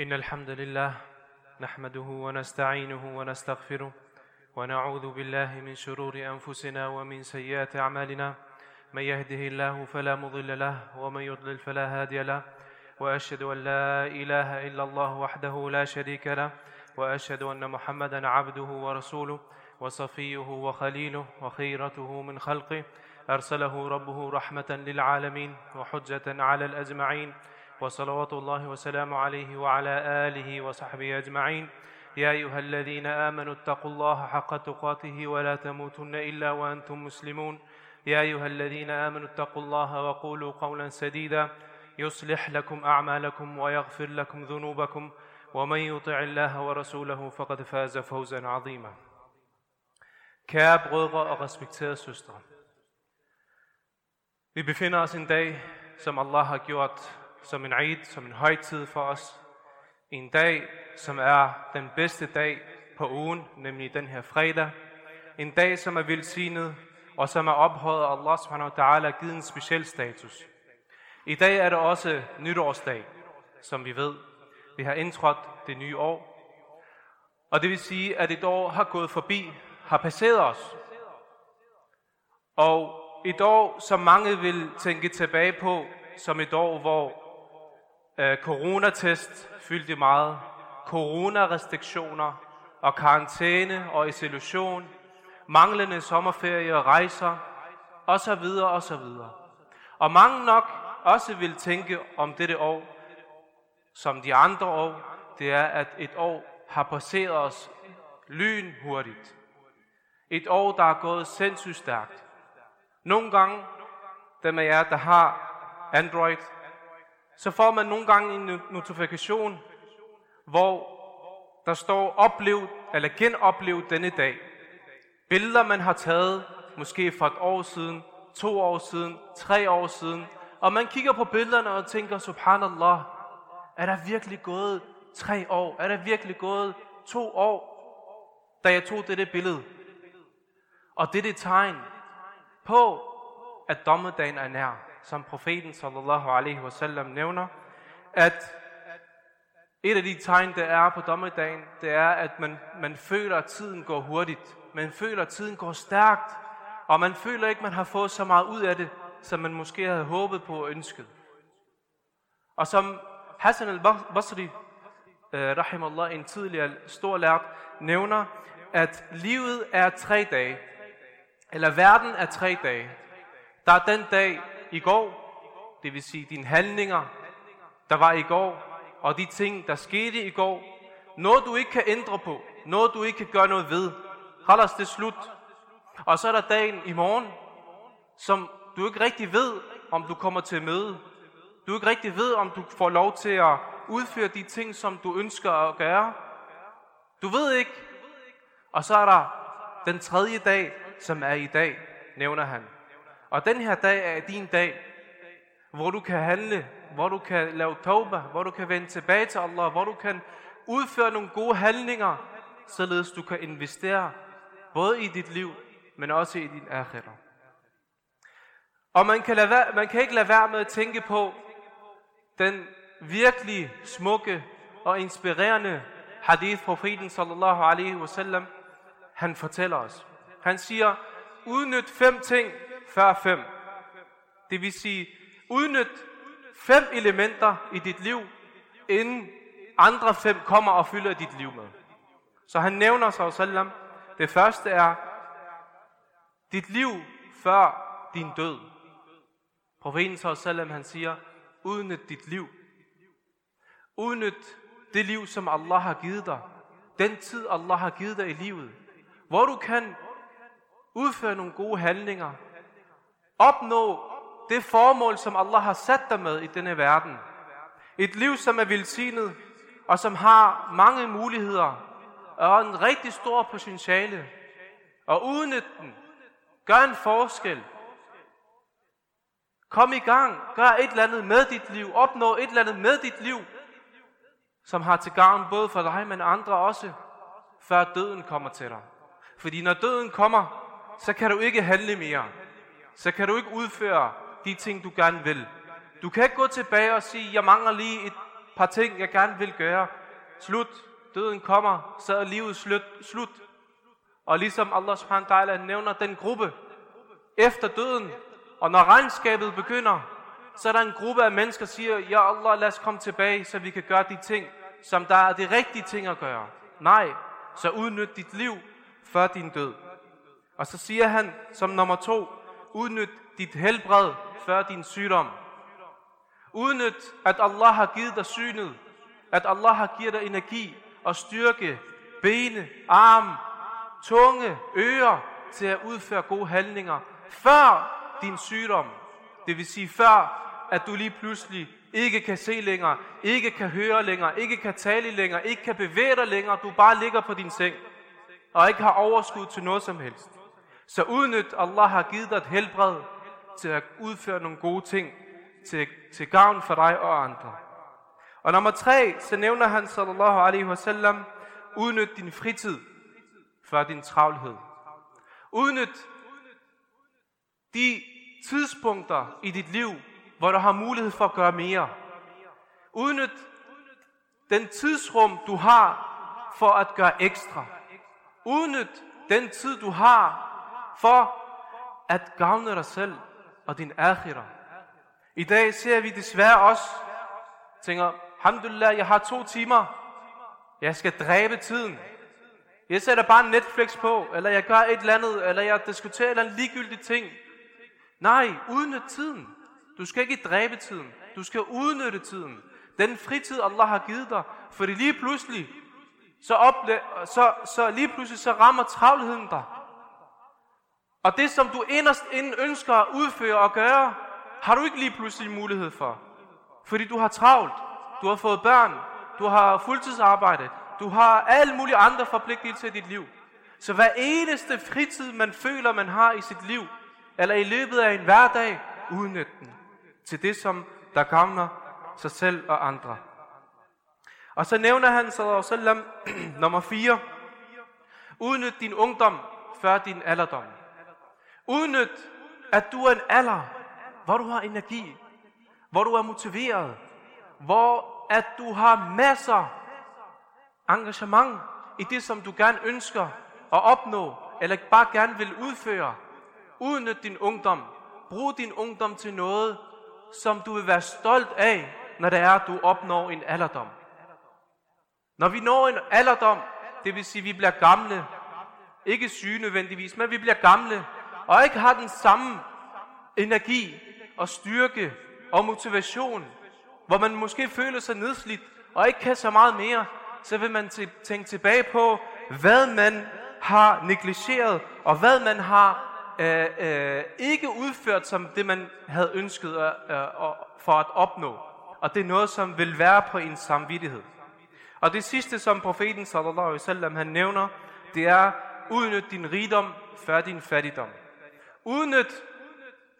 إن الحمد لله نحمده ونستعينه ونستغفره ونعوذ بالله من شرور أنفسنا ومن سيئات أعمالنا. من يهده الله فلا مضل له ومن يضلل فلا هادي له. وأشهد أن لا إله إلا الله وحده لا شريك له. وأشهد أن محمدا عبده ورسوله وصفيه وخليله وخيرته من خلقه. أرسله ربه رحمة للعالمين وحجة على الأجمعين. وصلوات الله وسلام عليه وعلى آله وصحبه أجمعين. يا أيها الذين آمنوا اتقوا الله حق تقاته ولا تموتن إلا وأنتم مسلمون. يا أيها الذين آمنوا اتقوا الله وقولوا قولا سديدا. يصلح لكم أعمالكم ويغفر لكم ذنوبكم. ومن يطع الله ورسوله فقد فاز فوزا عظيما. Kære brødre og respekterede søstre. Vi befinder os en dag, som Allah har gjort som en Eid, som en højtid for os. En dag, som er den bedste dag på ugen, nemlig den her fredag. En dag, som er velsignet, og som er ophøjet af Allah subhanahu wa ta'ala givet en speciel status. I dag er det også nytårsdag, som vi ved. Vi har indtrådt det nye år. Og det vil sige, at et år har gået forbi, har passeret os. Og et år, som mange vil tænke tilbage på, som et år, hvor øh, coronatest fyldte meget, coronarestriktioner og karantæne og isolation, manglende sommerferie og rejser, osv. osv. Og mange nok også vil tænke om dette år, som de andre år, det er, at et år har passeret os lyn hurtigt. Et år, der er gået sindssygt stærkt. Nogle gange, dem af jer, der har Android, så får man nogle gange en notifikation, hvor der står oplev eller genoplev denne dag. Billeder, man har taget, måske for et år siden, to år siden, tre år siden, og man kigger på billederne og tænker, subhanallah, er der virkelig gået tre år? Er der virkelig gået to år, da jeg tog dette billede? Og det er tegn på, at dommedagen er nær, som profeten sallallahu alaihi wasallam nævner, at et af de tegn, der er på dommedagen, det er, at man, man føler, at tiden går hurtigt. Man føler, at tiden går stærkt, og man føler ikke, at man har fået så meget ud af det, som man måske havde håbet på og ønsket. Og som Hassan al-Basri, øh, eh, rahimallah, en tidligere stor lært, nævner, at livet er tre dage, eller verden er tre dage. Der er den dag i går, det vil sige dine handlinger, der var i går, og de ting, der skete i går, noget du ikke kan ændre på, noget du ikke kan gøre noget ved. Khalas, det slut. Og så er der dagen i morgen, som du ikke rigtig ved, om du kommer til møde. Du ikke rigtig ved, om du får lov til at udføre de ting, som du ønsker at gøre. Du ved ikke. Og så er der den tredje dag, som er i dag, nævner han. Og den her dag er din dag, hvor du kan handle, hvor du kan lave tauba, hvor du kan vende tilbage til Allah, hvor du kan udføre nogle gode handlinger, således du kan investere både i dit liv, men også i din akhirah. Og man kan, lade være, man kan ikke lade være med at tænke på den virkelig smukke og inspirerende hadith profeten sallallahu alaihi wasallam, han fortæller os. Han siger, udnyt fem ting før fem. Det vil sige, udnyt fem elementer i dit liv, inden andre fem kommer og fylder dit liv med. Så han nævner sig sallam, det første er, dit liv før din død. Profeten sallam, han siger, udnyt dit liv. Udnyt det liv, som Allah har givet dig. Den tid, Allah har givet dig i livet. Hvor du kan udføre nogle gode handlinger. Opnå det formål, som Allah har sat dig med i denne verden. Et liv, som er velsignet, og som har mange muligheder, og en rigtig stor potentiale. Og udnyt den. Gør en forskel. Kom i gang. Gør et eller andet med dit liv. Opnå et eller andet med dit liv, som har til gavn både for dig, men andre også, før døden kommer til dig. Fordi når døden kommer, så kan du ikke handle mere. Så kan du ikke udføre de ting, du gerne vil. Du kan ikke gå tilbage og sige, jeg mangler lige et par ting, jeg gerne vil gøre. Slut. Døden kommer, så er livet slut. slut. Og ligesom Allah subhanahu wa ta'ala nævner den gruppe, efter døden, og når regnskabet begynder, så er der en gruppe af mennesker, der siger, ja Allah, lad os komme tilbage, så vi kan gøre de ting, som der er de rigtige ting at gøre. Nej, så udnyt dit liv før din død. Og så siger han som nummer to, udnyt dit helbred før din sygdom. Udnyt, at Allah har givet dig synet, at Allah har givet dig energi og styrke, bene, arm, tunge, ører til at udføre gode handlinger, før din sygdom. Det vil sige før, at du lige pludselig ikke kan se længere, ikke kan høre længere, ikke kan tale længere, ikke kan bevæge dig længere, du bare ligger på din seng, og ikke har overskud til noget som helst. Så udnyt, Allah har givet dig et helbred til at udføre nogle gode ting til, til gavn for dig og andre. Og nummer tre, så nævner han sallallahu alaihi wasallam, udnyt din fritid for din travlhed. Udnyt de tidspunkter i dit liv, hvor du har mulighed for at gøre mere. Udnyt den tidsrum, du har for at gøre ekstra. Udnyt den tid, du har for at gavne dig selv og din akhira. I dag ser vi desværre også, tænker, alhamdulillah, jeg har to timer. Jeg skal dræbe tiden. Jeg sætter bare Netflix på, eller jeg gør et eller andet, eller jeg diskuterer en eller anden ligegyldig ting. Nej, udnyt tiden. Du skal ikke dræbe tiden. Du skal udnytte tiden. Den fritid, Allah har givet dig. Fordi lige pludselig, så, ople- så, så lige pludselig så rammer travlheden dig. Og det, som du inderst inden ønsker at udføre og gøre, har du ikke lige pludselig mulighed for. Fordi du har travlt. Du har fået børn. Du har fuldtidsarbejde. Du har alle mulige andre forpligtelser i dit liv. Så hver eneste fritid, man føler, man har i sit liv, eller i løbet af en hverdag, udnyt den til det, som der gavner sig selv og andre. Og så nævner han, sallam, nummer 4, udnyt din ungdom før din alderdom. Udnyt, at du er en alder, hvor du har energi, hvor du er motiveret, hvor at du har masser engagement i det, som du gerne ønsker at opnå, eller bare gerne vil udføre. Udnyt din ungdom. Brug din ungdom til noget, som du vil være stolt af, når det er, at du opnår en alderdom. Når vi når en alderdom, det vil sige, at vi bliver gamle, ikke syge nødvendigvis, men vi bliver gamle, og ikke har den samme energi og styrke og motivation, hvor man måske føler sig nedslidt og ikke kan så meget mere, så vil man tænke tilbage på, hvad man har negligeret, og hvad man har øh, øh, ikke udført som det, man havde ønsket øh, øh, for at opnå. Og det er noget, som vil være på en samvittighed. Og det sidste, som profeten sallallahu alaihi wasallam han nævner, det er, udnyt din rigdom før din fattigdom. Udnyt,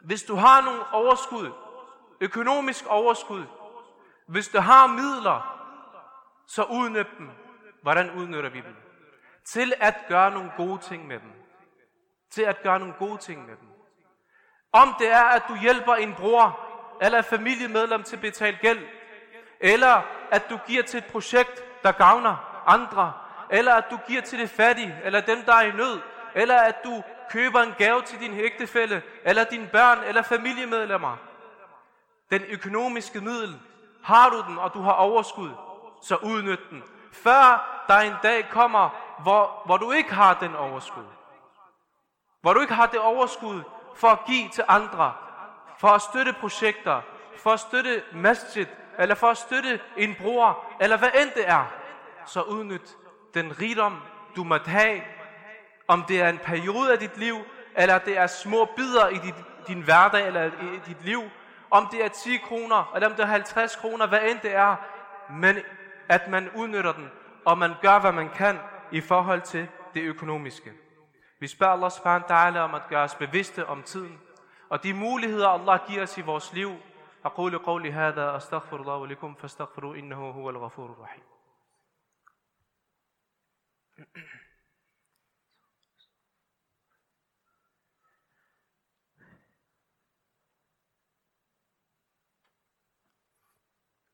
hvis du har nogle overskud, økonomisk overskud, hvis du har midler, så udnyt dem. Hvordan udnytter vi dem? Til at gøre nogle gode ting med dem. Til at gøre nogle gode ting med dem. Om det er, at du hjælper en bror eller et familiemedlem til at betale gæld, eller at du giver til et projekt, der gavner andre, eller at du giver til det fattige, eller dem, der er i nød, eller at du køber en gave til din ægtefælle, eller dine børn, eller familiemedlemmer. Den økonomiske middel, har du den, og du har overskud, så udnyt den. Før der en dag kommer, hvor, hvor du ikke har den overskud. Hvor du ikke har det overskud for at give til andre, for at støtte projekter, for at støtte masjid, eller for at støtte en bror, eller hvad end det er, så udnyt den rigdom, du måtte have, om det er en periode af dit liv, eller det er små bidder i dit, din hverdag, eller i dit liv, om det er 10 kroner, eller om det er 50 kroner, hvad end det er, men at man udnytter den, og man gør, hvad man kan i forhold til det økonomiske. Vi spørger Allah subhanahu wa ta'ala om at gøre os bevidste om tiden, og de muligheder, Allah giver os i vores liv. أقول قولي هذا أستغفر الله ولكم فاستغفروا إنه هو الغفور الرحيم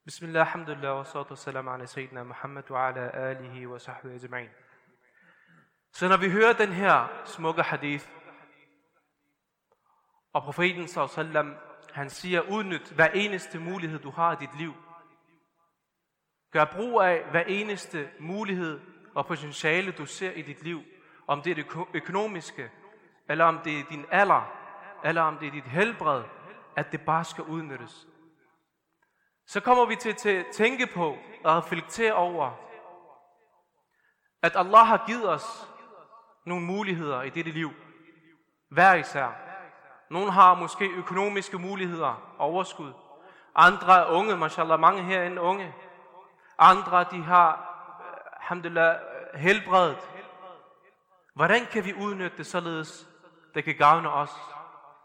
بسم الله الحمد لله والصلاة والسلام على سيدنا Muhammad wa ala alihi wa sahbihi ajma'in. Så når vi hører den her smukke hadith, og profeten sallam, han siger, udnyt hver eneste mulighed, du har i dit liv. Gør brug af hver eneste mulighed og potentiale, du ser i dit liv. Om det er det økonomiske, eller om det er din alder, eller om det er dit helbred, at det bare skal udnyttes. Så kommer vi til at tænke på og reflektere over, at Allah har givet os nogle muligheder i dette liv. Hver især. Nogle har måske økonomiske muligheder, overskud. Andre er unge, mashallah, mange herinde unge. Andre, de har, øh, alhamdulillah, øh, helbredet. Hvordan kan vi udnytte det således, det kan gavne os,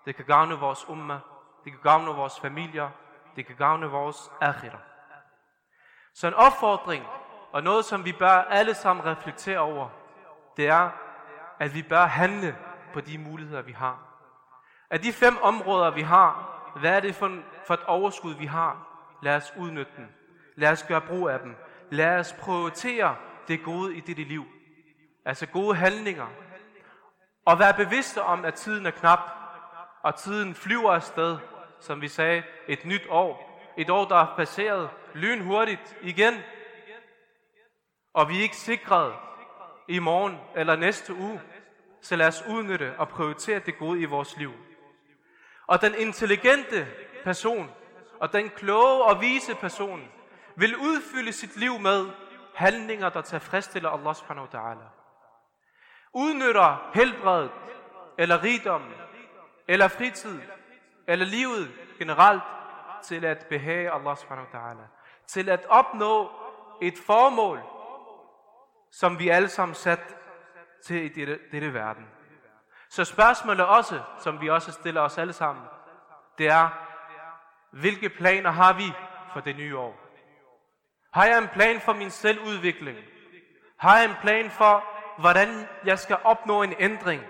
det kan gavne vores umma, det kan gavne vores familier, det kan gavne vores akhira. Så en opfordring, og noget som vi bør alle sammen reflektere over, det er, at vi bør handle på de muligheder, vi har. Af de fem områder, vi har, hvad er det for, for et overskud, vi har? Lad os udnytte dem. Lad os gøre brug af dem. Lad os prioritere det gode i dette liv. Altså gode handlinger. Og være bevidste om, at tiden er knap, og tiden flyver afsted, som vi sagde, et nyt år. Et år, der er passeret lynhurtigt igen. Og vi er ikke sikret i morgen eller næste uge. Så lad os udnytte og prioritere det gode i vores liv. Og den intelligente person, og den kloge og vise person, vil udfylde sit liv med handlinger, der tilfredsstiller Allah subhanahu wa ta'ala. Udnytter helbredet, eller rigdommen, eller fritid, eller livet generelt, til at behage Allah subhanahu wa ta'ala. Til at opnå et formål, som vi alle sammen sat til i dette, dette verden. Så spørgsmålet også, som vi også stiller os alle sammen, det er, hvilke planer har vi for det nye år? Har jeg en plan for min selvudvikling? Har jeg en plan for, hvordan jeg skal opnå en ændring?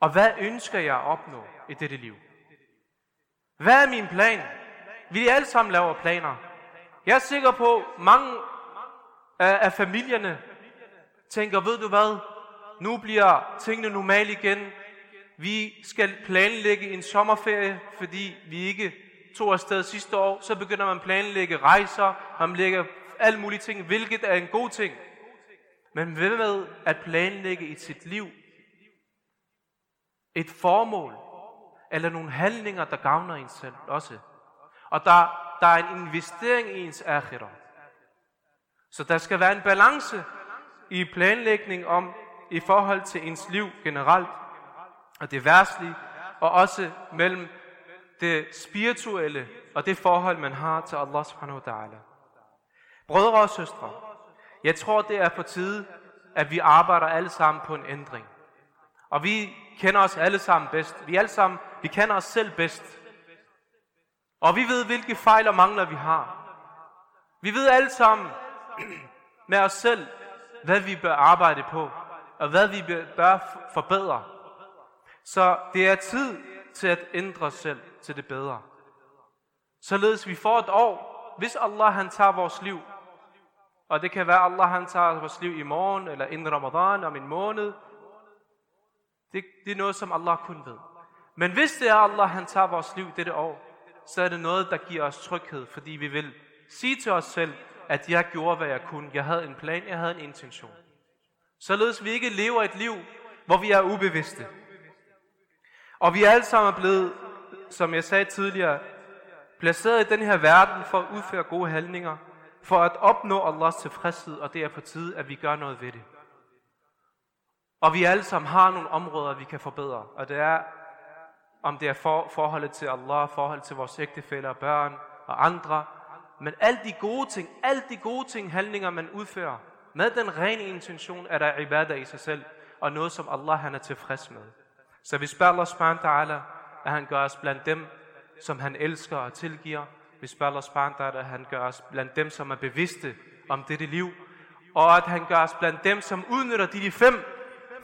Og hvad ønsker jeg at opnå i dette liv? Hvad er min plan? Vi alle sammen laver planer. Jeg er sikker på, at mange af familierne tænker, ved du hvad, nu bliver tingene normale igen. Vi skal planlægge en sommerferie, fordi vi ikke tog afsted sidste år. Så begynder man at planlægge rejser, man lægger alle mulige ting, hvilket er en god ting. Men hvad med at planlægge i sit liv et formål, eller nogle handlinger, der gavner en selv også. Og der, der er en investering i ens akhira. Så der skal være en balance i planlægning om, i forhold til ens liv generelt, og det værtslige, og også mellem det spirituelle og det forhold, man har til Allah subhanahu wa ta'ala. Brødre og søstre, jeg tror, det er på tide, at vi arbejder alle sammen på en ændring. Og vi kender os alle sammen bedst. Vi alle sammen, vi kender os selv bedst. Og vi ved, hvilke fejl og mangler vi har. Vi ved alle sammen med os selv, hvad vi bør arbejde på, og hvad vi bør forbedre. Så det er tid til at ændre os selv til det bedre. Således vi får et år, hvis Allah han tager vores liv, og det kan være, Allah han tager vores liv i morgen, eller inden Ramadan om en måned, det, det er noget, som Allah kun ved. Men hvis det er Allah, han tager vores liv dette år, så er det noget, der giver os tryghed, fordi vi vil sige til os selv, at jeg gjorde, hvad jeg kunne. Jeg havde en plan, jeg havde en intention. Således vi ikke lever et liv, hvor vi er ubevidste. Og vi er alle sammen blevet, som jeg sagde tidligere, placeret i den her verden for at udføre gode handlinger, for at opnå Allahs tilfredshed, og det er på tide, at vi gør noget ved det. Og vi alle sammen har nogle områder, vi kan forbedre. Og det er, om det er for, forholdet til Allah, forhold til vores ægtefæller, børn og andre. Men alle de gode ting, alle de gode ting, handlinger man udfører, med den rene intention, er der ibadah i sig selv, og noget, som Allah han er tilfreds med. Så vi spørger Allah subhanahu ta'ala, at han gør os blandt dem, som han elsker og tilgiver. Vi spørger Allah subhanahu ta'ala, at han gør os blandt dem, som er bevidste om dette liv, og at han gør os blandt dem, som udnytter de, de fem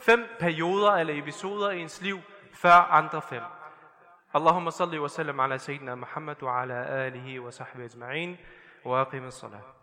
fem perioder eller episoder i ens liv, før andre fem. اللهم صل وسلم على سيدنا محمد وعلى آله وصحبه أجمعين وأقم الصلاة.